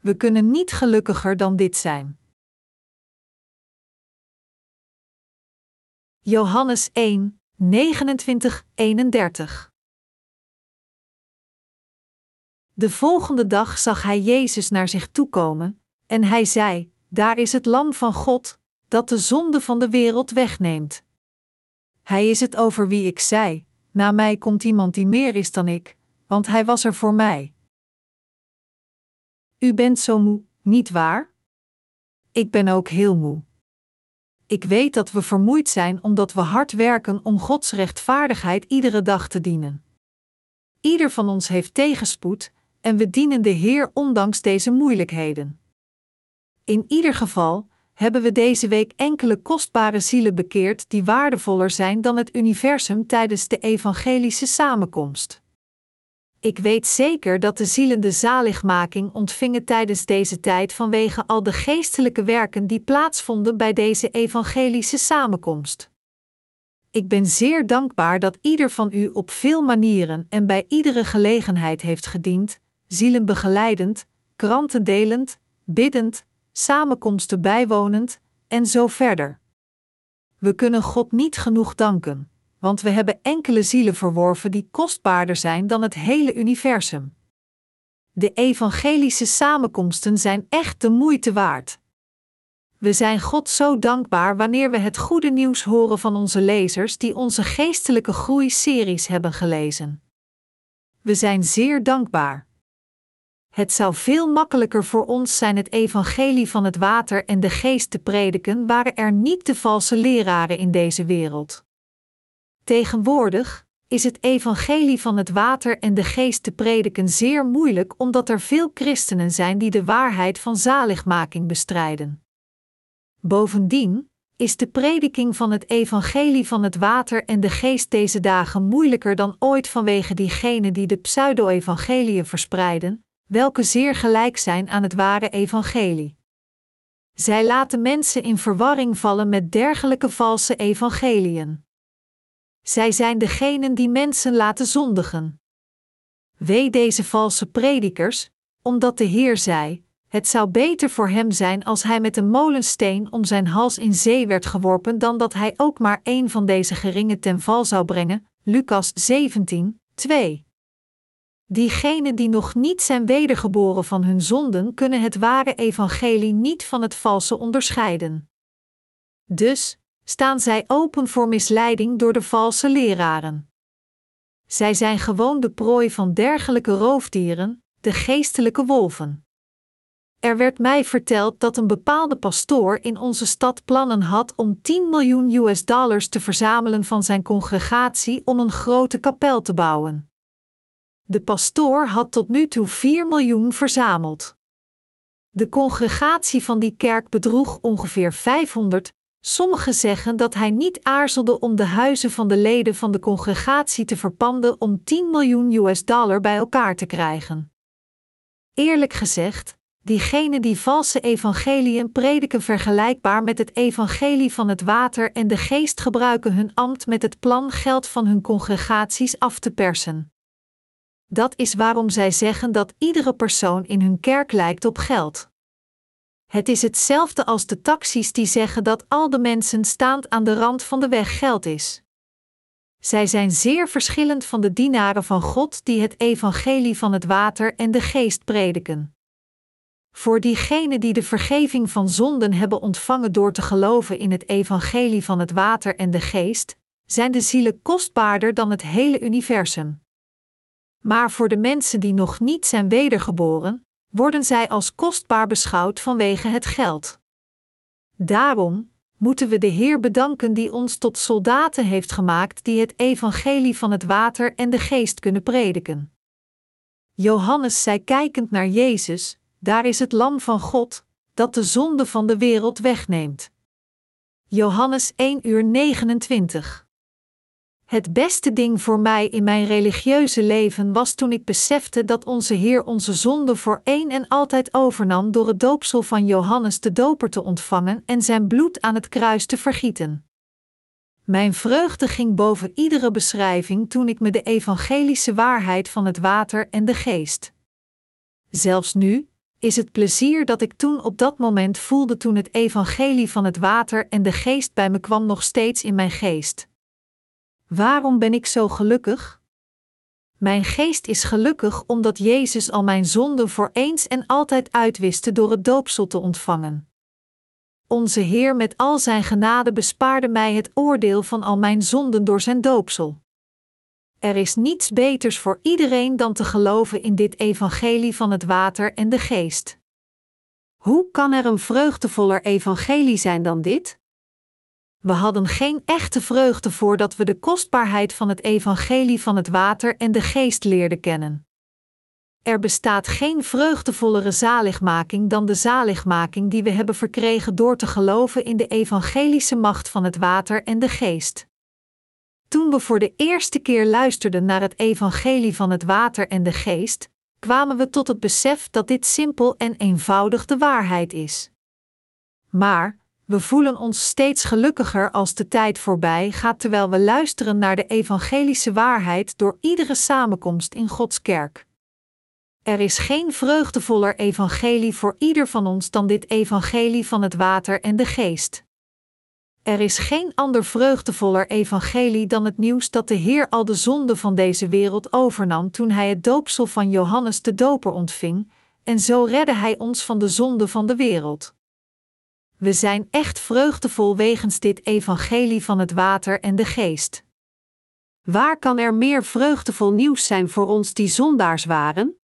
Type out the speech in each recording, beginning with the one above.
We kunnen niet gelukkiger dan dit zijn. Johannes 1, 29, 31 De volgende dag zag hij Jezus naar zich toekomen, en hij zei: Daar is het Lam van God, dat de zonde van de wereld wegneemt. Hij is het over wie ik zei: Na mij komt iemand die meer is dan ik, want hij was er voor mij. U bent zo moe, niet waar? Ik ben ook heel moe. Ik weet dat we vermoeid zijn omdat we hard werken om Gods rechtvaardigheid iedere dag te dienen. Ieder van ons heeft tegenspoed en we dienen de Heer ondanks deze moeilijkheden. In ieder geval hebben we deze week enkele kostbare zielen bekeerd die waardevoller zijn dan het universum tijdens de evangelische samenkomst. Ik weet zeker dat de zielen de zaligmaking ontvingen tijdens deze tijd vanwege al de geestelijke werken die plaatsvonden bij deze evangelische samenkomst. Ik ben zeer dankbaar dat ieder van u op veel manieren en bij iedere gelegenheid heeft gediend, zielen begeleidend, kranten delend, biddend, samenkomsten bijwonend en zo verder. We kunnen God niet genoeg danken want we hebben enkele zielen verworven die kostbaarder zijn dan het hele universum. De evangelische samenkomsten zijn echt de moeite waard. We zijn God zo dankbaar wanneer we het goede nieuws horen van onze lezers die onze geestelijke groei-series hebben gelezen. We zijn zeer dankbaar. Het zou veel makkelijker voor ons zijn het evangelie van het water en de geest te prediken, waren er niet de valse leraren in deze wereld. Tegenwoordig is het evangelie van het water en de geest te prediken zeer moeilijk omdat er veel christenen zijn die de waarheid van zaligmaking bestrijden. Bovendien is de prediking van het evangelie van het water en de geest deze dagen moeilijker dan ooit vanwege diegenen die de pseudo-evangeliën verspreiden, welke zeer gelijk zijn aan het ware evangelie. Zij laten mensen in verwarring vallen met dergelijke valse evangeliën. Zij zijn degenen die mensen laten zondigen. Wee deze valse predikers, omdat de Heer zei: Het zou beter voor hem zijn als hij met een molensteen om zijn hals in zee werd geworpen, dan dat hij ook maar een van deze geringen ten val zou brengen. Lucas 17, 2. Diegenen die nog niet zijn wedergeboren van hun zonden, kunnen het ware evangelie niet van het valse onderscheiden. Dus, staan zij open voor misleiding door de valse leraren. Zij zijn gewoon de prooi van dergelijke roofdieren, de geestelijke wolven. Er werd mij verteld dat een bepaalde pastoor in onze stad plannen had om 10 miljoen US dollars te verzamelen van zijn congregatie om een grote kapel te bouwen. De pastoor had tot nu toe 4 miljoen verzameld. De congregatie van die kerk bedroeg ongeveer 500 Sommigen zeggen dat hij niet aarzelde om de huizen van de leden van de congregatie te verpanden om 10 miljoen US dollar bij elkaar te krijgen. Eerlijk gezegd, diegenen die valse evangeliën prediken vergelijkbaar met het evangelie van het water en de geest gebruiken hun ambt met het plan geld van hun congregaties af te persen. Dat is waarom zij zeggen dat iedere persoon in hun kerk lijkt op geld. Het is hetzelfde als de taxis die zeggen dat al de mensen staand aan de rand van de weg geld is. Zij zijn zeer verschillend van de dienaren van God die het evangelie van het water en de geest prediken. Voor diegenen die de vergeving van zonden hebben ontvangen door te geloven in het evangelie van het water en de geest, zijn de zielen kostbaarder dan het hele universum. Maar voor de mensen die nog niet zijn wedergeboren, worden zij als kostbaar beschouwd vanwege het geld. Daarom moeten we de Heer bedanken die ons tot soldaten heeft gemaakt die het evangelie van het water en de geest kunnen prediken. Johannes zei kijkend naar Jezus: Daar is het Lam van God, dat de zonde van de wereld wegneemt. Johannes 1 uur 29 het beste ding voor mij in mijn religieuze leven was toen ik besefte dat onze Heer onze zonde voor één en altijd overnam door het doopsel van Johannes de Doper te ontvangen en zijn bloed aan het kruis te vergieten. Mijn vreugde ging boven iedere beschrijving toen ik me de evangelische waarheid van het water en de geest. Zelfs nu, is het plezier dat ik toen op dat moment voelde toen het evangelie van het water en de geest bij me kwam nog steeds in mijn geest. Waarom ben ik zo gelukkig? Mijn geest is gelukkig omdat Jezus al mijn zonden voor eens en altijd uitwiste door het doopsel te ontvangen. Onze Heer met al zijn genade bespaarde mij het oordeel van al mijn zonden door zijn doopsel. Er is niets beters voor iedereen dan te geloven in dit evangelie van het water en de geest. Hoe kan er een vreugdevoller evangelie zijn dan dit? We hadden geen echte vreugde voordat we de kostbaarheid van het evangelie van het water en de geest leerden kennen. Er bestaat geen vreugdevollere zaligmaking dan de zaligmaking die we hebben verkregen door te geloven in de evangelische macht van het water en de geest. Toen we voor de eerste keer luisterden naar het evangelie van het water en de geest, kwamen we tot het besef dat dit simpel en eenvoudig de waarheid is. Maar we voelen ons steeds gelukkiger als de tijd voorbij gaat terwijl we luisteren naar de evangelische waarheid door iedere samenkomst in Gods kerk. Er is geen vreugdevoller evangelie voor ieder van ons dan dit evangelie van het water en de geest. Er is geen ander vreugdevoller evangelie dan het nieuws dat de Heer al de zonde van deze wereld overnam toen hij het doopsel van Johannes de Doper ontving, en zo redde hij ons van de zonde van de wereld. We zijn echt vreugdevol wegens dit evangelie van het water en de geest. Waar kan er meer vreugdevol nieuws zijn voor ons die zondaars waren?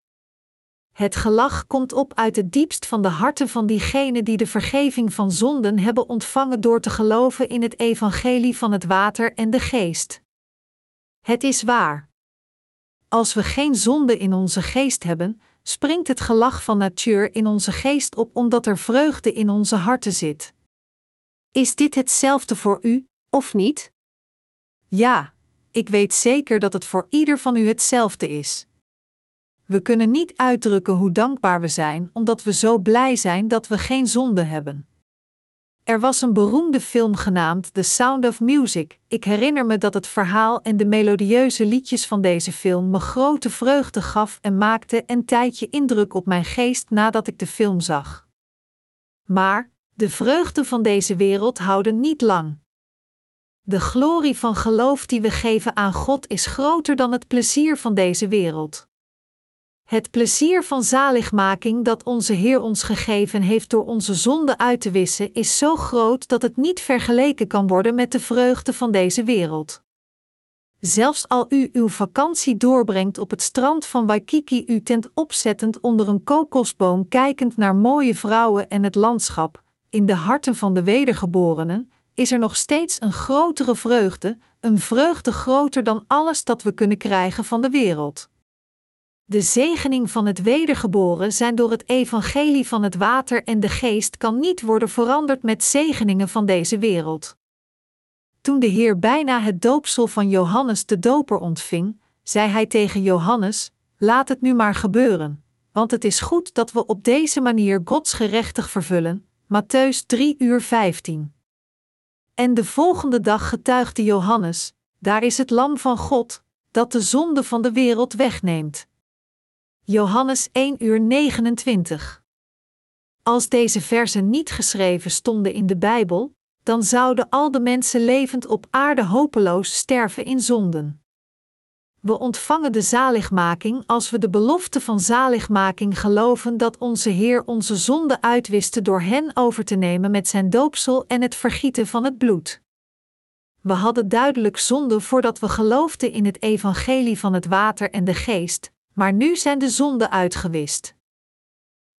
Het gelach komt op uit het diepst van de harten van diegenen die de vergeving van zonden hebben ontvangen door te geloven in het evangelie van het water en de geest. Het is waar. Als we geen zonde in onze geest hebben, springt het gelach van natuur in onze geest op omdat er vreugde in onze harten zit. Is dit hetzelfde voor u, of niet? Ja, ik weet zeker dat het voor ieder van u hetzelfde is. We kunnen niet uitdrukken hoe dankbaar we zijn, omdat we zo blij zijn dat we geen zonde hebben. Er was een beroemde film genaamd The Sound of Music. Ik herinner me dat het verhaal en de melodieuze liedjes van deze film me grote vreugde gaf en maakte een tijdje indruk op mijn geest nadat ik de film zag. Maar de vreugde van deze wereld houden niet lang. De glorie van geloof die we geven aan God is groter dan het plezier van deze wereld. Het plezier van zaligmaking dat onze Heer ons gegeven heeft door onze zonde uit te wissen, is zo groot dat het niet vergeleken kan worden met de vreugde van deze wereld. Zelfs al u uw vakantie doorbrengt op het strand van Waikiki, u tent opzettend onder een kokosboom, kijkend naar mooie vrouwen en het landschap, in de harten van de wedergeborenen, is er nog steeds een grotere vreugde, een vreugde groter dan alles dat we kunnen krijgen van de wereld. De zegening van het wedergeboren zijn door het evangelie van het water en de geest kan niet worden veranderd met zegeningen van deze wereld. Toen de Heer bijna het doopsel van Johannes de Doper ontving, zei hij tegen Johannes: Laat het nu maar gebeuren, want het is goed dat we op deze manier Gods gerechtig vervullen. Matthäus 3 uur 15. En de volgende dag getuigde Johannes: Daar is het Lam van God, dat de zonde van de wereld wegneemt. Johannes 1 uur 29. Als deze versen niet geschreven stonden in de Bijbel, dan zouden al de mensen levend op aarde hopeloos sterven in zonden. We ontvangen de zaligmaking als we de belofte van zaligmaking geloven dat onze Heer onze zonde uitwiste door hen over te nemen met zijn doopsel en het vergieten van het bloed. We hadden duidelijk zonde voordat we geloofden in het evangelie van het water en de geest, maar nu zijn de zonden uitgewist.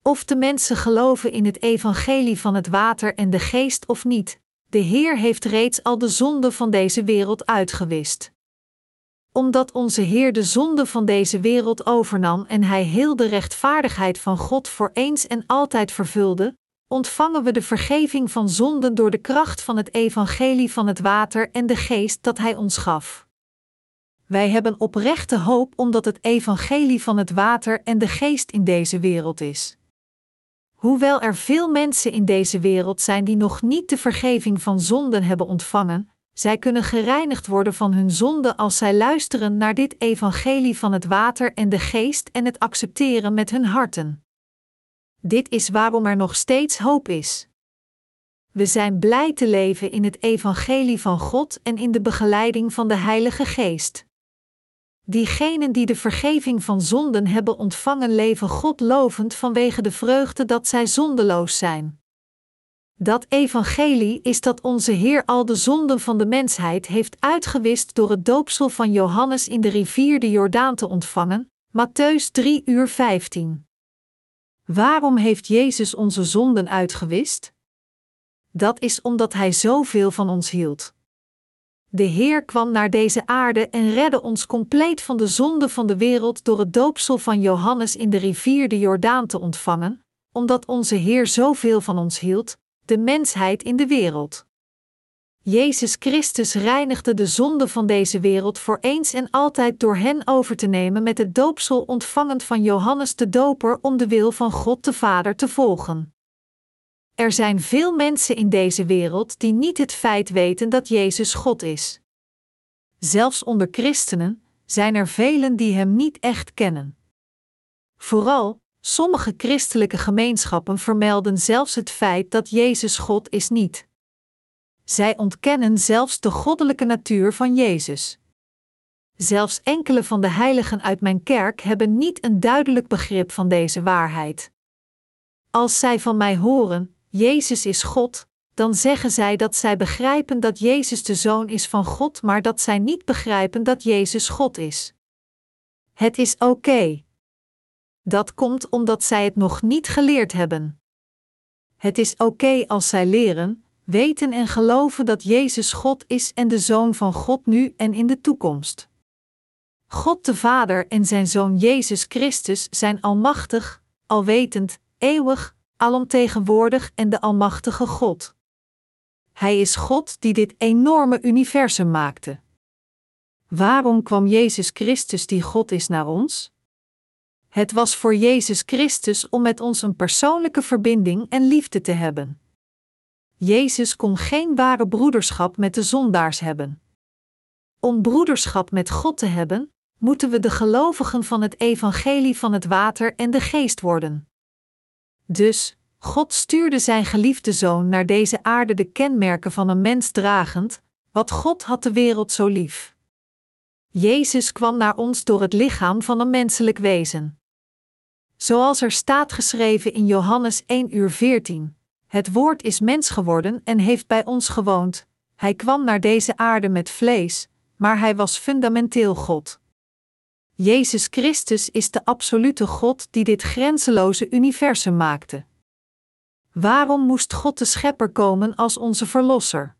Of de mensen geloven in het evangelie van het water en de geest of niet, de Heer heeft reeds al de zonden van deze wereld uitgewist. Omdat onze Heer de zonde van deze wereld overnam en Hij heel de rechtvaardigheid van God voor eens en altijd vervulde, ontvangen we de vergeving van zonden door de kracht van het evangelie van het water en de geest dat Hij ons gaf. Wij hebben oprechte hoop omdat het evangelie van het water en de geest in deze wereld is. Hoewel er veel mensen in deze wereld zijn die nog niet de vergeving van zonden hebben ontvangen, zij kunnen gereinigd worden van hun zonde als zij luisteren naar dit evangelie van het water en de geest en het accepteren met hun harten. Dit is waarom er nog steeds hoop is. We zijn blij te leven in het evangelie van God en in de begeleiding van de Heilige Geest. Diegenen die de vergeving van zonden hebben ontvangen, leven God lovend vanwege de vreugde dat zij zondeloos zijn. Dat evangelie is dat onze Heer al de zonden van de mensheid heeft uitgewist door het doopsel van Johannes in de rivier de Jordaan te ontvangen, Matthäus 3 uur 15. Waarom heeft Jezus onze zonden uitgewist? Dat is omdat Hij zoveel van ons hield. De Heer kwam naar deze aarde en redde ons compleet van de zonde van de wereld door het doopsel van Johannes in de rivier de Jordaan te ontvangen, omdat onze Heer zoveel van ons hield, de mensheid in de wereld. Jezus Christus reinigde de zonde van deze wereld voor eens en altijd door hen over te nemen met het doopsel ontvangend van Johannes de Doper om de wil van God de Vader te volgen. Er zijn veel mensen in deze wereld die niet het feit weten dat Jezus God is. Zelfs onder christenen zijn er velen die Hem niet echt kennen. Vooral, sommige christelijke gemeenschappen vermelden zelfs het feit dat Jezus God is niet. Zij ontkennen zelfs de goddelijke natuur van Jezus. Zelfs enkele van de heiligen uit mijn kerk hebben niet een duidelijk begrip van deze waarheid. Als zij van mij horen, Jezus is God, dan zeggen zij dat zij begrijpen dat Jezus de Zoon is van God, maar dat zij niet begrijpen dat Jezus God is. Het is oké. Dat komt omdat zij het nog niet geleerd hebben. Het is oké als zij leren, weten en geloven dat Jezus God is en de Zoon van God nu en in de toekomst. God de Vader en zijn Zoon Jezus Christus zijn almachtig, alwetend, eeuwig, alomtegenwoordig en de Almachtige God. Hij is God die dit enorme universum maakte. Waarom kwam Jezus Christus, die God is, naar ons? Het was voor Jezus Christus om met ons een persoonlijke verbinding en liefde te hebben. Jezus kon geen ware broederschap met de zondaars hebben. Om broederschap met God te hebben, moeten we de gelovigen van het evangelie van het water en de geest worden. Dus, God stuurde zijn geliefde zoon naar deze aarde de kenmerken van een mens dragend, wat God had de wereld zo lief. Jezus kwam naar ons door het lichaam van een menselijk wezen. Zoals er staat geschreven in Johannes 1 uur 14. Het woord is mens geworden en heeft bij ons gewoond. Hij kwam naar deze aarde met vlees, maar hij was fundamenteel God. Jezus Christus is de absolute God die dit grenzeloze universum maakte. Waarom moest God de Schepper komen als onze Verlosser?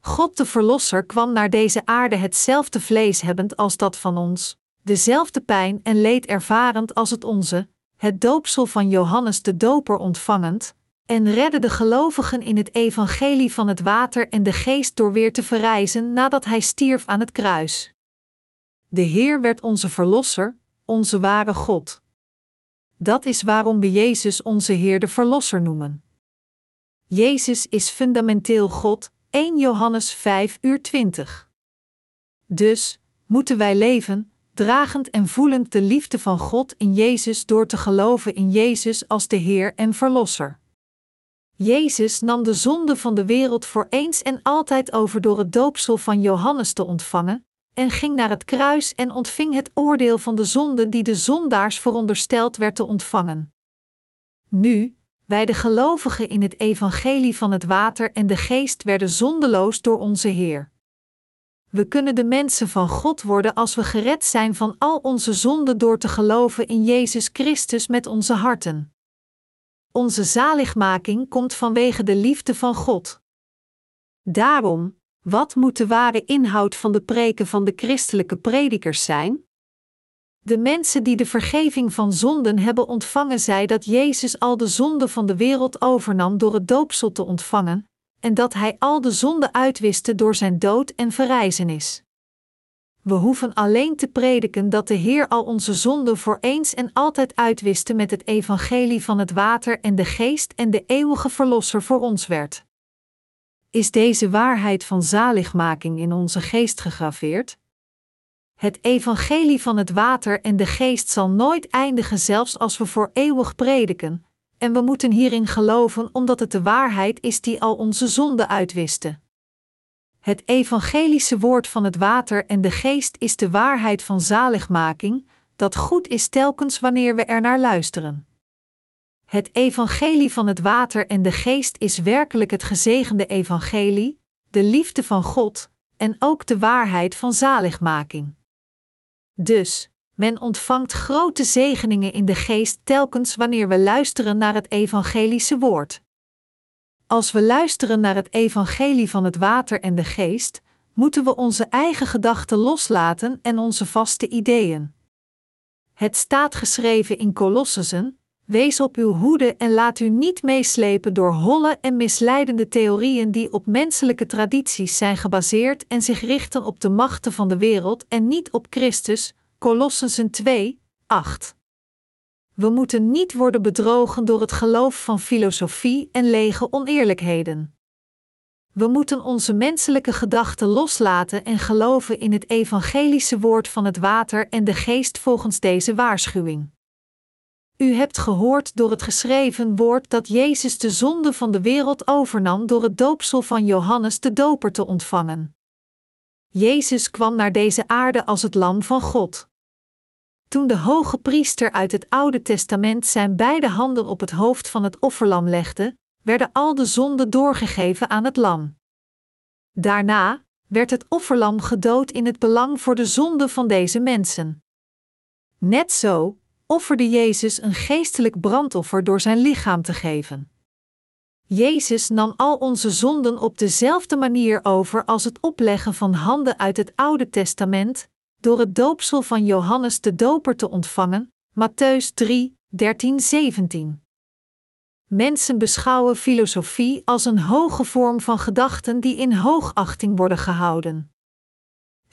God de Verlosser kwam naar deze aarde hetzelfde vlees hebbend als dat van ons, dezelfde pijn en leed ervarend als het onze, het doopsel van Johannes de Doper ontvangend, en redde de gelovigen in het evangelie van het water en de geest door weer te verrijzen nadat hij stierf aan het kruis. De Heer werd onze Verlosser, onze ware God. Dat is waarom we Jezus onze Heer de Verlosser noemen. Jezus is fundamenteel God, 1 Johannes 5 uur 20. Dus moeten wij leven, dragend en voelend de liefde van God in Jezus door te geloven in Jezus als de Heer en Verlosser. Jezus nam de zonde van de wereld voor eens en altijd over door het doopsel van Johannes te ontvangen, en ging naar het kruis en ontving het oordeel van de zonde die de zondaars verondersteld werd te ontvangen. Nu, wij de gelovigen in het evangelie van het water en de geest werden zondeloos door onze Heer. We kunnen de mensen van God worden als we gered zijn van al onze zonden door te geloven in Jezus Christus met onze harten. Onze zaligmaking komt vanwege de liefde van God. Daarom, wat moet de ware inhoud van de preken van de christelijke predikers zijn? De mensen die de vergeving van zonden hebben ontvangen, zei dat Jezus al de zonden van de wereld overnam door het doopsel te ontvangen, en dat hij al de zonden uitwiste door zijn dood en verrijzenis. We hoeven alleen te prediken dat de Heer al onze zonden voor eens en altijd uitwiste met het evangelie van het water en de geest en de eeuwige verlosser voor ons werd. Is deze waarheid van zaligmaking in onze geest gegraveerd? Het evangelie van het water en de geest zal nooit eindigen, zelfs als we voor eeuwig prediken, en we moeten hierin geloven omdat het de waarheid is die al onze zonden uitwiste. Het evangelische woord van het water en de geest is de waarheid van zaligmaking, dat goed is telkens wanneer we er naar luisteren. Het evangelie van het water en de geest is werkelijk het gezegende evangelie, de liefde van God en ook de waarheid van zaligmaking. Dus, men ontvangt grote zegeningen in de geest telkens wanneer we luisteren naar het evangelische woord. Als we luisteren naar het evangelie van het water en de geest, moeten we onze eigen gedachten loslaten en onze vaste ideeën. Het staat geschreven in Colossussen: Wees op uw hoede en laat u niet meeslepen door holle en misleidende theorieën die op menselijke tradities zijn gebaseerd en zich richten op de machten van de wereld en niet op Christus. Colossensen 2, 8. We moeten niet worden bedrogen door het geloof van filosofie en lege oneerlijkheden. We moeten onze menselijke gedachten loslaten en geloven in het evangelische woord van het water en de geest volgens deze waarschuwing. U hebt gehoord door het geschreven woord dat Jezus de zonde van de wereld overnam door het doopsel van Johannes de Doper te ontvangen. Jezus kwam naar deze aarde als het Lam van God. Toen de hoge priester uit het Oude Testament zijn beide handen op het hoofd van het offerlam legde, werden al de zonden doorgegeven aan het lam. Daarna werd het offerlam gedood in het belang voor de zonde van deze mensen. Net zo offerde Jezus een geestelijk brandoffer door zijn lichaam te geven. Jezus nam al onze zonden op dezelfde manier over als het opleggen van handen uit het Oude Testament, door het doopsel van Johannes de Doper te ontvangen, Matthäus 3, 13, 17. Mensen beschouwen filosofie als een hoge vorm van gedachten die in hoogachting worden gehouden.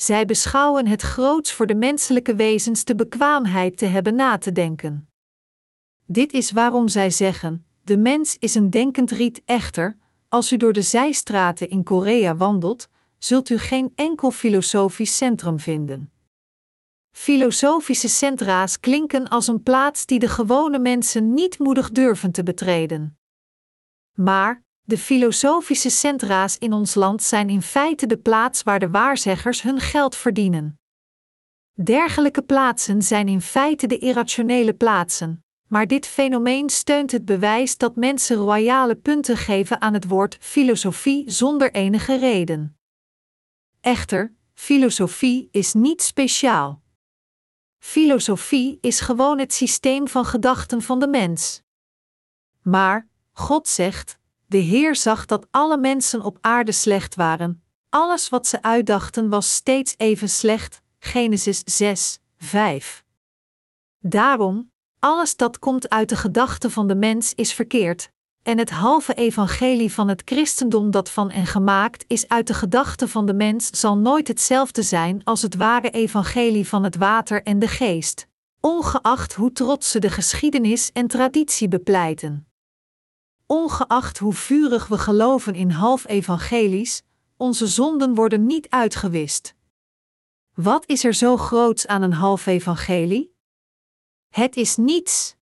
Zij beschouwen het groots voor de menselijke wezens de bekwaamheid te hebben na te denken. Dit is waarom zij zeggen: de mens is een denkend riet echter, als u door de zijstraten in Korea wandelt, zult u geen enkel filosofisch centrum vinden. Filosofische centra's klinken als een plaats die de gewone mensen niet moedig durven te betreden. Maar de filosofische centra's in ons land zijn in feite de plaats waar de waarzeggers hun geld verdienen. Dergelijke plaatsen zijn in feite de irrationele plaatsen, maar dit fenomeen steunt het bewijs dat mensen royale punten geven aan het woord filosofie zonder enige reden. Echter, filosofie is niet speciaal. Filosofie is gewoon het systeem van gedachten van de mens. Maar God zegt: De Heer zag dat alle mensen op aarde slecht waren. Alles wat ze uitdachten was steeds even slecht. Genesis 6, 5. Daarom, alles dat komt uit de gedachten van de mens is verkeerd, en het halve evangelie van het christendom dat van en gemaakt is uit de gedachten van de mens zal nooit hetzelfde zijn als het ware evangelie van het water en de geest, ongeacht hoe trots ze de geschiedenis en traditie bepleiten. Ongeacht hoe vurig we geloven in half evangelies, onze zonden worden niet uitgewist. Wat is er zo groots aan een half evangelie? Het is niets.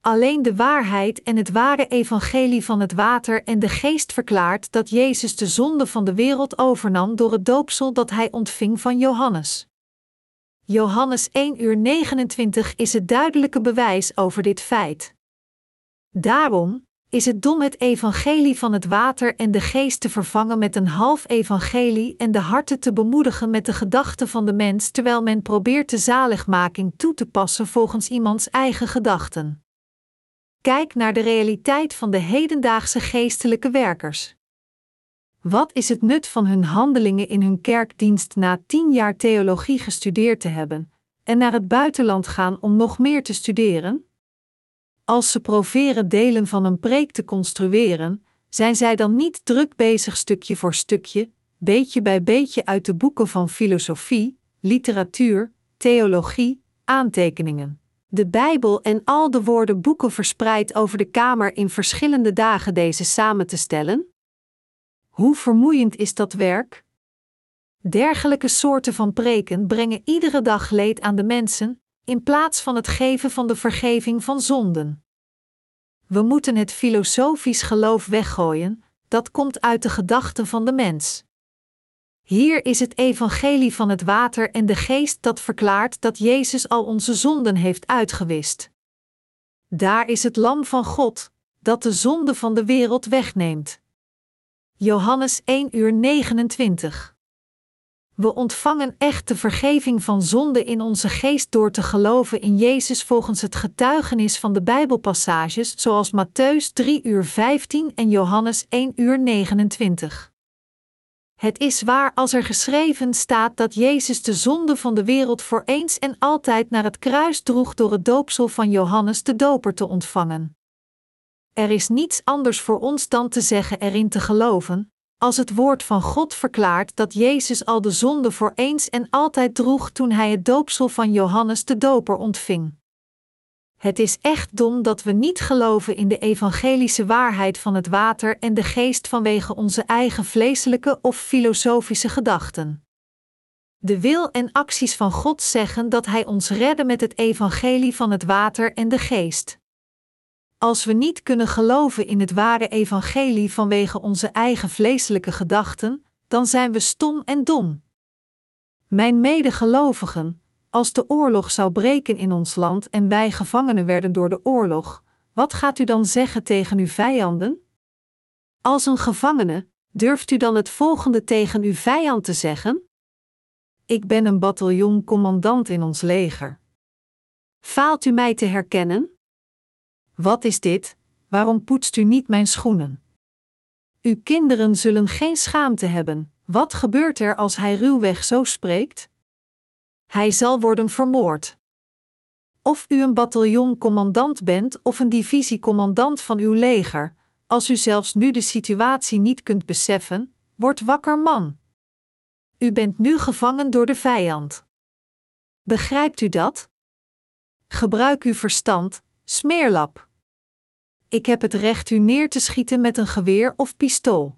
Alleen de waarheid en het ware evangelie van het water en de geest verklaart dat Jezus de zonde van de wereld overnam door het doopsel dat hij ontving van Johannes. Johannes 1 uur 29 is het duidelijke bewijs over dit feit. Daarom is het dom het evangelie van het water en de geest te vervangen met een half evangelie en de harten te bemoedigen met de gedachten van de mens terwijl men probeert de zaligmaking toe te passen volgens iemands eigen gedachten. Kijk naar de realiteit van de hedendaagse geestelijke werkers. Wat is het nut van hun handelingen in hun kerkdienst na tien jaar theologie gestudeerd te hebben en naar het buitenland gaan om nog meer te studeren? Als ze proveren delen van een preek te construeren, zijn zij dan niet druk bezig stukje voor stukje, beetje bij beetje uit de boeken van filosofie, literatuur, theologie, aantekeningen de Bijbel en al de woorden boeken verspreid over de kamer in verschillende dagen deze samen te stellen? Hoe vermoeiend is dat werk? Dergelijke soorten van preken brengen iedere dag leed aan de mensen, in plaats van het geven van de vergeving van zonden. We moeten het filosofisch geloof weggooien, dat komt uit de gedachten van de mens. Hier is het evangelie van het water en de geest dat verklaart dat Jezus al onze zonden heeft uitgewist. Daar is het lam van God, dat de zonde van de wereld wegneemt. Johannes 1 uur 29 We ontvangen echt de vergeving van zonde in onze geest door te geloven in Jezus volgens het getuigenis van de Bijbelpassages zoals Matthäus 3 uur 15 en Johannes 1 uur 29. Het is waar als er geschreven staat dat Jezus de zonde van de wereld voor eens en altijd naar het kruis droeg door het doopsel van Johannes de Doper te ontvangen. Er is niets anders voor ons dan te zeggen erin te geloven, als het woord van God verklaart dat Jezus al de zonde voor eens en altijd droeg toen hij het doopsel van Johannes de Doper ontving. Het is echt dom dat we niet geloven in de evangelische waarheid van het water en de geest vanwege onze eigen vleeselijke of filosofische gedachten. De wil en acties van God zeggen dat Hij ons redde met het evangelie van het water en de geest. Als we niet kunnen geloven in het ware evangelie vanwege onze eigen vleeselijke gedachten, dan zijn we stom en dom. Mijn medegelovigen, als de oorlog zou breken in ons land en wij gevangenen werden door de oorlog, wat gaat u dan zeggen tegen uw vijanden? Als een gevangene, durft u dan het volgende tegen uw vijand te zeggen? Ik ben een bataljoncommandant in ons leger. Faalt u mij te herkennen? Wat is dit? Waarom poetst u niet mijn schoenen? Uw kinderen zullen geen schaamte hebben. Wat gebeurt er als hij ruwweg zo spreekt? Hij zal worden vermoord. Of u een bataljoncommandant bent of een divisiecommandant van uw leger, als u zelfs nu de situatie niet kunt beseffen, word wakker man. U bent nu gevangen door de vijand. Begrijpt u dat? Gebruik uw verstand, smeerlap. Ik heb het recht u neer te schieten met een geweer of pistool.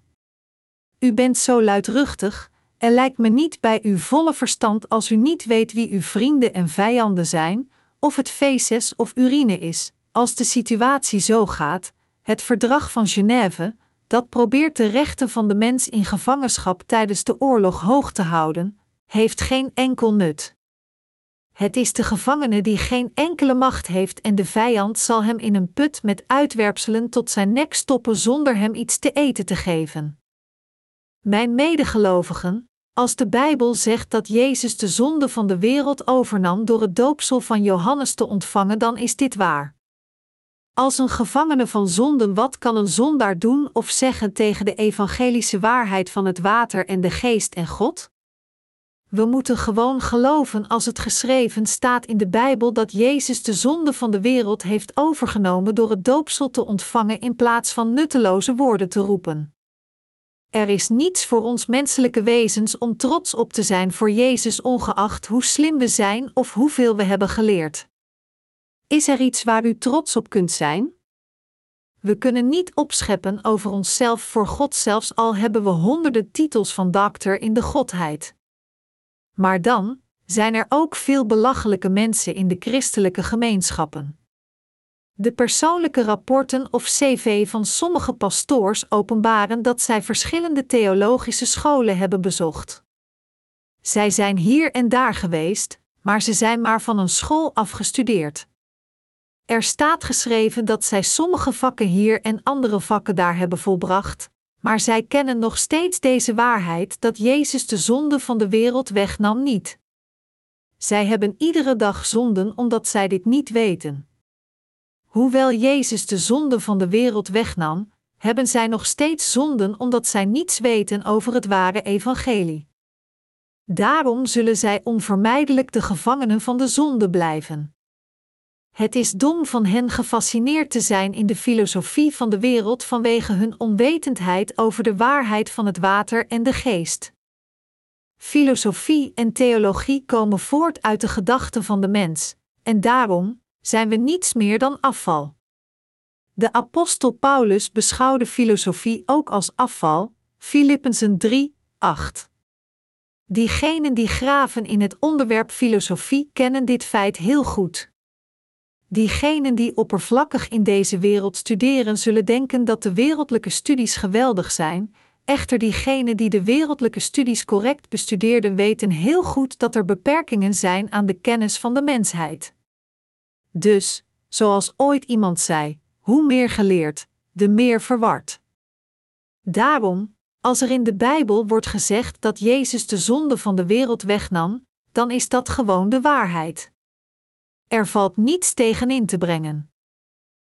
U bent zo luidruchtig, er lijkt me niet bij uw volle verstand als u niet weet wie uw vrienden en vijanden zijn, of het feces of urine is, als de situatie zo gaat, het verdrag van Genève, dat probeert de rechten van de mens in gevangenschap tijdens de oorlog hoog te houden, heeft geen enkel nut. Het is de gevangene die geen enkele macht heeft en de vijand zal hem in een put met uitwerpselen tot zijn nek stoppen zonder hem iets te eten te geven. Mijn medegelovigen, als de Bijbel zegt dat Jezus de zonde van de wereld overnam door het doopsel van Johannes te ontvangen, dan is dit waar. Als een gevangene van zonden, wat kan een zondaar doen of zeggen tegen de evangelische waarheid van het water en de geest en God? We moeten gewoon geloven als het geschreven staat in de Bijbel dat Jezus de zonde van de wereld heeft overgenomen door het doopsel te ontvangen in plaats van nutteloze woorden te roepen. Er is niets voor ons menselijke wezens om trots op te zijn voor Jezus, ongeacht hoe slim we zijn of hoeveel we hebben geleerd. Is er iets waar u trots op kunt zijn? We kunnen niet opscheppen over onszelf voor God, zelfs al hebben we honderden titels van dokter in de Godheid. Maar dan zijn er ook veel belachelijke mensen in de christelijke gemeenschappen. De persoonlijke rapporten of cv van sommige pastoors openbaren dat zij verschillende theologische scholen hebben bezocht. Zij zijn hier en daar geweest, maar ze zijn maar van een school afgestudeerd. Er staat geschreven dat zij sommige vakken hier en andere vakken daar hebben volbracht, maar zij kennen nog steeds deze waarheid dat Jezus de zonde van de wereld wegnam niet. Zij hebben iedere dag zonden omdat zij dit niet weten. Hoewel Jezus de zonde van de wereld wegnam, hebben zij nog steeds zonden omdat zij niets weten over het ware evangelie. Daarom zullen zij onvermijdelijk de gevangenen van de zonde blijven. Het is dom van hen gefascineerd te zijn in de filosofie van de wereld vanwege hun onwetendheid over de waarheid van het water en de geest. Filosofie en theologie komen voort uit de gedachten van de mens, en daarom zijn we niets meer dan afval. De apostel Paulus beschouwde filosofie ook als afval, Filippenzen 3, 8. Diegenen die graven in het onderwerp filosofie kennen dit feit heel goed. Diegenen die oppervlakkig in deze wereld studeren, zullen denken dat de wereldlijke studies geweldig zijn. Echter, diegenen die de wereldlijke studies correct bestudeerden, weten heel goed dat er beperkingen zijn aan de kennis van de mensheid. Dus, zoals ooit iemand zei: hoe meer geleerd, de meer verward. Daarom, als er in de Bijbel wordt gezegd dat Jezus de zonde van de wereld wegnam, dan is dat gewoon de waarheid. Er valt niets tegen in te brengen.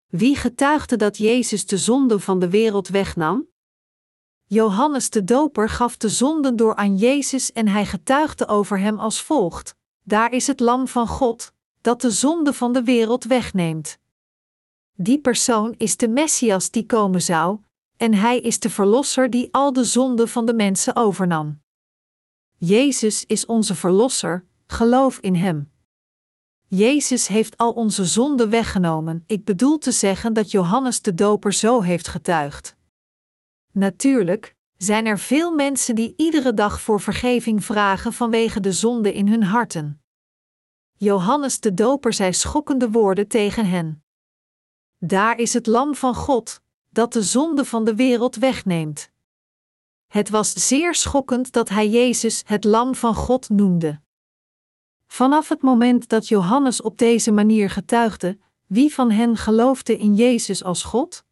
Wie getuigde dat Jezus de zonde van de wereld wegnam? Johannes de Doper gaf de zonden door aan Jezus en hij getuigde over hem als volgt: Daar is het Lam van God, dat de zonde van de wereld wegneemt. Die persoon is de Messias die komen zou, en hij is de Verlosser die al de zonden van de mensen overnam. Jezus is onze Verlosser, geloof in Hem. Jezus heeft al onze zonden weggenomen, ik bedoel te zeggen dat Johannes de Doper zo heeft getuigd. Natuurlijk zijn er veel mensen die iedere dag voor vergeving vragen vanwege de zonde in hun harten. Johannes de Doper zei schokkende woorden tegen hen. Daar is het Lam van God, dat de zonde van de wereld wegneemt. Het was zeer schokkend dat hij Jezus het Lam van God noemde. Vanaf het moment dat Johannes op deze manier getuigde, wie van hen geloofde in Jezus als God?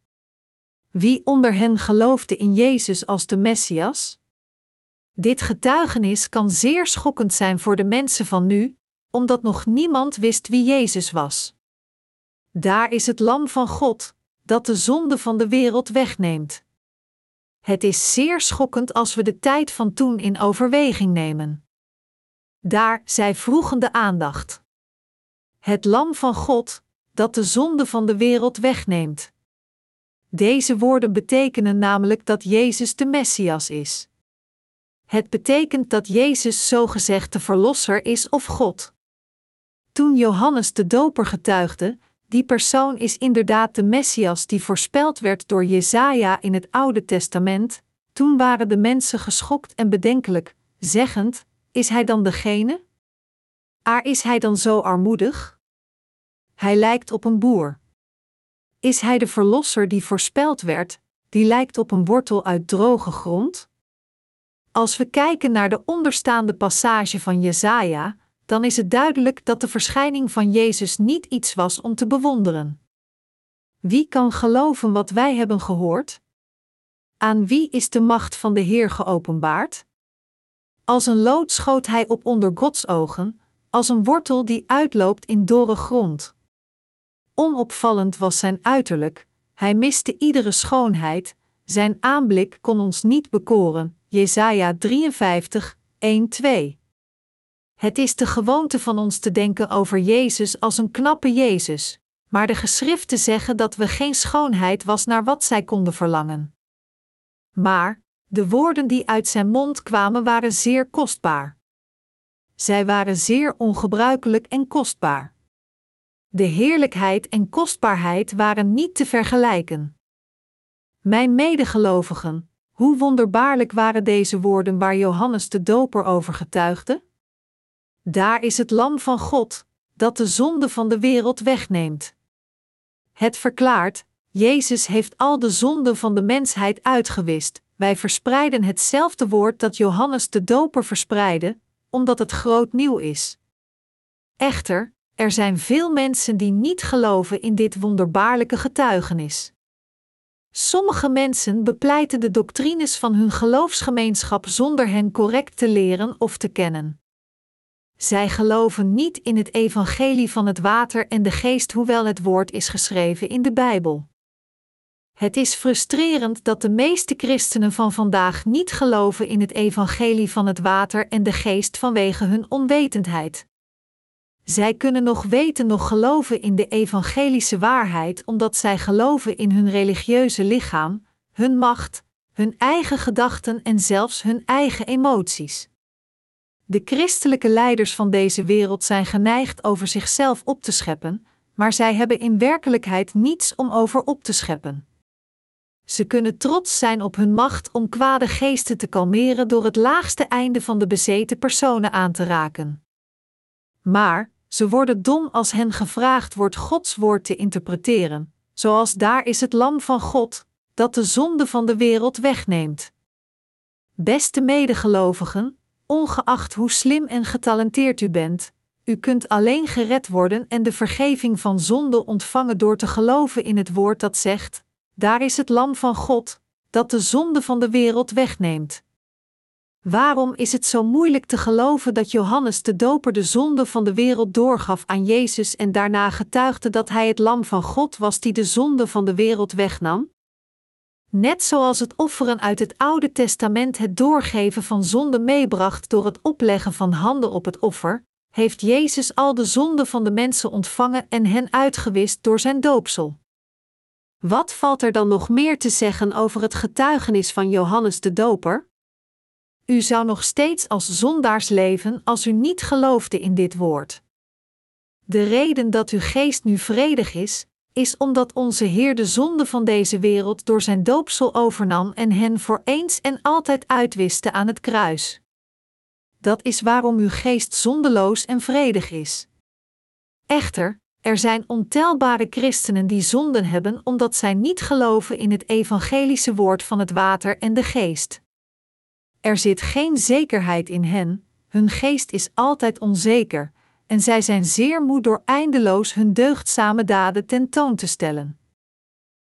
Wie onder hen geloofde in Jezus als de Messias? Dit getuigenis kan zeer schokkend zijn voor de mensen van nu, omdat nog niemand wist wie Jezus was. Daar is het Lam van God, dat de zonde van de wereld wegneemt. Het is zeer schokkend als we de tijd van toen in overweging nemen. Daar, zij vroegen de aandacht. Het Lam van God, dat de zonde van de wereld wegneemt. Deze woorden betekenen namelijk dat Jezus de Messias is. Het betekent dat Jezus zogezegd de Verlosser is of God. Toen Johannes de Doper getuigde, die persoon is inderdaad de Messias die voorspeld werd door Jesaja in het Oude Testament, toen waren de mensen geschokt en bedenkelijk, zeggend: Is hij dan degene? Aar is hij dan zo armoedig? Hij lijkt op een boer. Is hij de verlosser die voorspeld werd, die lijkt op een wortel uit droge grond? Als we kijken naar de onderstaande passage van Jesaja, dan is het duidelijk dat de verschijning van Jezus niet iets was om te bewonderen. Wie kan geloven wat wij hebben gehoord? Aan wie is de macht van de Heer geopenbaard? Als een lood schoot hij op onder Gods ogen, als een wortel die uitloopt in dorre grond. Onopvallend was zijn uiterlijk, hij miste iedere schoonheid, zijn aanblik kon ons niet bekoren. Jesaja 53, 1-2. Het is de gewoonte van ons te denken over Jezus als een knappe Jezus, maar de geschriften zeggen dat we geen schoonheid was naar wat zij konden verlangen. Maar de woorden die uit zijn mond kwamen waren zeer kostbaar. Zij waren zeer ongebruikelijk en kostbaar. De heerlijkheid en kostbaarheid waren niet te vergelijken. Mijn medegelovigen, hoe wonderbaarlijk waren deze woorden waar Johannes de Doper over getuigde? Daar is het Lam van God, dat de zonde van de wereld wegneemt. Het verklaart: Jezus heeft al de zonden van de mensheid uitgewist. Wij verspreiden hetzelfde woord dat Johannes de Doper verspreidde, omdat het groot nieuw is. Echter, er zijn veel mensen die niet geloven in dit wonderbaarlijke getuigenis. Sommige mensen bepleiten de doctrines van hun geloofsgemeenschap zonder hen correct te leren of te kennen. Zij geloven niet in het evangelie van het water en de geest, hoewel het woord is geschreven in de Bijbel. Het is frustrerend dat de meeste christenen van vandaag niet geloven in het evangelie van het water en de geest vanwege hun onwetendheid. Zij kunnen nog weten, nog geloven in de evangelische waarheid, omdat zij geloven in hun religieuze lichaam, hun macht, hun eigen gedachten en zelfs hun eigen emoties. De christelijke leiders van deze wereld zijn geneigd over zichzelf op te scheppen, maar zij hebben in werkelijkheid niets om over op te scheppen. Ze kunnen trots zijn op hun macht om kwade geesten te kalmeren door het laagste einde van de bezeten personen aan te raken. Maar, Ze worden dom als hen gevraagd wordt Gods woord te interpreteren, zoals daar is het lam van God, dat de zonde van de wereld wegneemt. Beste medegelovigen, ongeacht hoe slim en getalenteerd u bent, u kunt alleen gered worden en de vergeving van zonde ontvangen door te geloven in het woord dat zegt: Daar is het lam van God, dat de zonde van de wereld wegneemt. Waarom is het zo moeilijk te geloven dat Johannes de Doper de zonde van de wereld doorgaf aan Jezus en daarna getuigde dat hij het lam van God was die de zonde van de wereld wegnam? Net zoals het offeren uit het Oude Testament het doorgeven van zonde meebracht door het opleggen van handen op het offer, heeft Jezus al de zonde van de mensen ontvangen en hen uitgewist door zijn doopsel. Wat valt er dan nog meer te zeggen over het getuigenis van Johannes de Doper? U zou nog steeds als zondaars leven als u niet geloofde in dit woord. De reden dat uw geest nu vredig is, is omdat onze Heer de zonde van deze wereld door zijn doopsel overnam en hen voor eens en altijd uitwiste aan het kruis. Dat is waarom uw geest zondeloos en vredig is. Echter, er zijn ontelbare christenen die zonden hebben omdat zij niet geloven in het evangelische woord van het water en de geest. Er zit geen zekerheid in hen, hun geest is altijd onzeker, en zij zijn zeer moe door eindeloos hun deugdzame daden tentoon te stellen.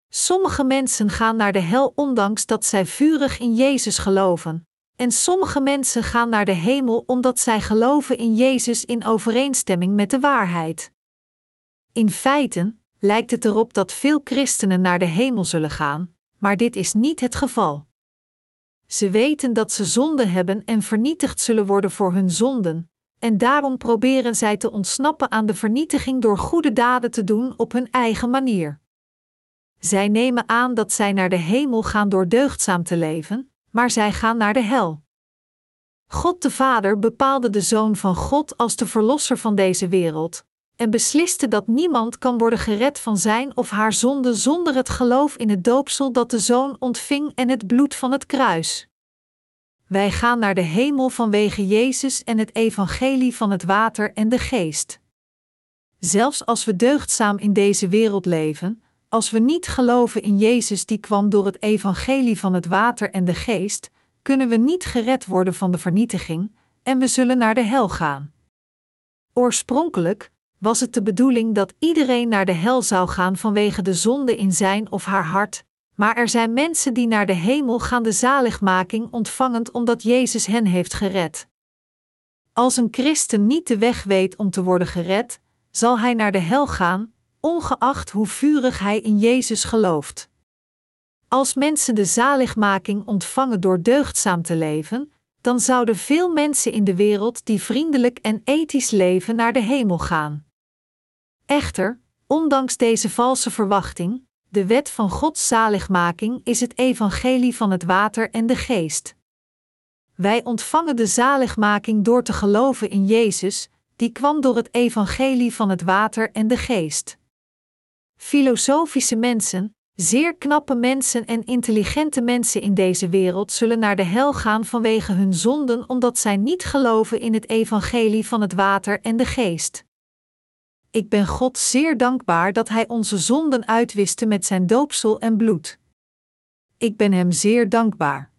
Sommige mensen gaan naar de hel ondanks dat zij vurig in Jezus geloven, en sommige mensen gaan naar de hemel omdat zij geloven in Jezus in overeenstemming met de waarheid. In feite lijkt het erop dat veel christenen naar de hemel zullen gaan, maar dit is niet het geval. Ze weten dat ze zonde hebben en vernietigd zullen worden voor hun zonden, en daarom proberen zij te ontsnappen aan de vernietiging door goede daden te doen op hun eigen manier. Zij nemen aan dat zij naar de hemel gaan door deugdzaam te leven, maar zij gaan naar de hel. God de Vader bepaalde de Zoon van God als de Verlosser van deze wereld, en besliste dat niemand kan worden gered van zijn of haar zonde zonder het geloof in het doopsel dat de Zoon ontving en het bloed van het kruis. Wij gaan naar de hemel vanwege Jezus en het evangelie van het water en de geest. Zelfs als we deugdzaam in deze wereld leven, als we niet geloven in Jezus die kwam door het evangelie van het water en de geest, kunnen we niet gered worden van de vernietiging en we zullen naar de hel gaan. Oorspronkelijk was het de bedoeling dat iedereen naar de hel zou gaan vanwege de zonde in zijn of haar hart, maar er zijn mensen die naar de hemel gaan de zaligmaking ontvangend omdat Jezus hen heeft gered. Als een christen niet de weg weet om te worden gered, zal hij naar de hel gaan, ongeacht hoe vurig hij in Jezus gelooft. Als mensen de zaligmaking ontvangen door deugdzaam te leven, dan zouden veel mensen in de wereld die vriendelijk en ethisch leven naar de hemel gaan. Echter, ondanks deze valse verwachting, de wet van Gods zaligmaking is het evangelie van het water en de geest. Wij ontvangen de zaligmaking door te geloven in Jezus, die kwam door het evangelie van het water en de geest. Filosofische mensen, zeer knappe mensen en intelligente mensen in deze wereld zullen naar de hel gaan vanwege hun zonden omdat zij niet geloven in het evangelie van het water en de geest. Ik ben God zeer dankbaar dat Hij onze zonden uitwiste met zijn doopsel en bloed. Ik ben Hem zeer dankbaar.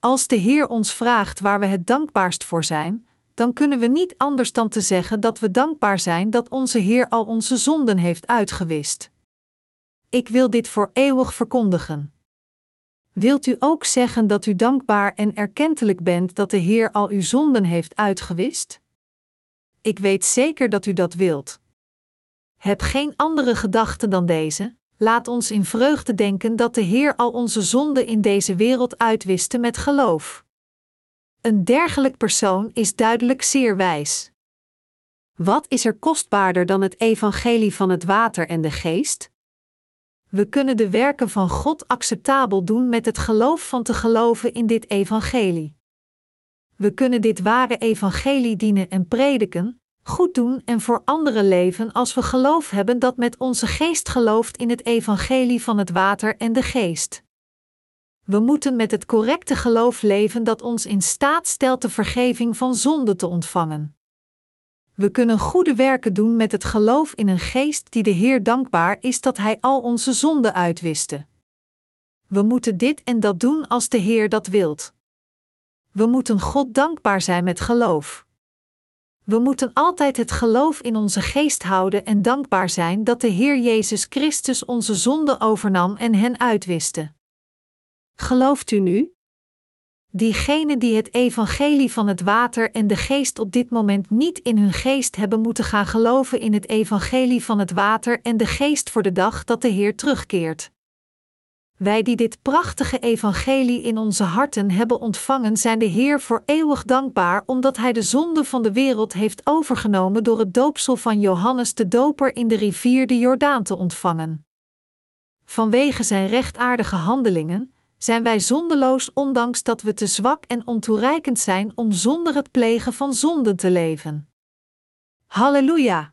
Als de Heer ons vraagt waar we het dankbaarst voor zijn, dan kunnen we niet anders dan te zeggen dat we dankbaar zijn dat onze Heer al onze zonden heeft uitgewist. Ik wil dit voor eeuwig verkondigen. Wilt u ook zeggen dat u dankbaar en erkentelijk bent dat de Heer al uw zonden heeft uitgewist? Ik weet zeker dat u dat wilt. Heb geen andere gedachte dan deze. Laat ons in vreugde denken dat de Heer al onze zonden in deze wereld uitwiste met geloof. Een dergelijk persoon is duidelijk zeer wijs. Wat is er kostbaarder dan het evangelie van het water en de geest? We kunnen de werken van God acceptabel doen met het geloof van te geloven in dit evangelie. We kunnen dit ware evangelie dienen en prediken, goed doen en voor anderen leven als we geloof hebben dat met onze geest gelooft in het evangelie van het water en de geest. We moeten met het correcte geloof leven dat ons in staat stelt de vergeving van zonde te ontvangen. We kunnen goede werken doen met het geloof in een geest die de Heer dankbaar is dat Hij al onze zonden uitwiste. We moeten dit en dat doen als de Heer dat wilt. We moeten God dankbaar zijn met geloof. We moeten altijd het geloof in onze geest houden en dankbaar zijn dat de Heer Jezus Christus onze zonden overnam en hen uitwiste. Gelooft u nu? Diegenen die het evangelie van het water en de geest op dit moment niet in hun geest hebben moeten gaan geloven in het evangelie van het water en de geest voor de dag dat de Heer terugkeert. Wij die dit prachtige evangelie in onze harten hebben ontvangen, zijn de Heer voor eeuwig dankbaar omdat Hij de zonde van de wereld heeft overgenomen door het doopsel van Johannes de Doper in de rivier de Jordaan te ontvangen. Vanwege Zijn rechtvaardige handelingen zijn wij zondeloos ondanks dat we te zwak en ontoereikend zijn om zonder het plegen van zonden te leven. Halleluja!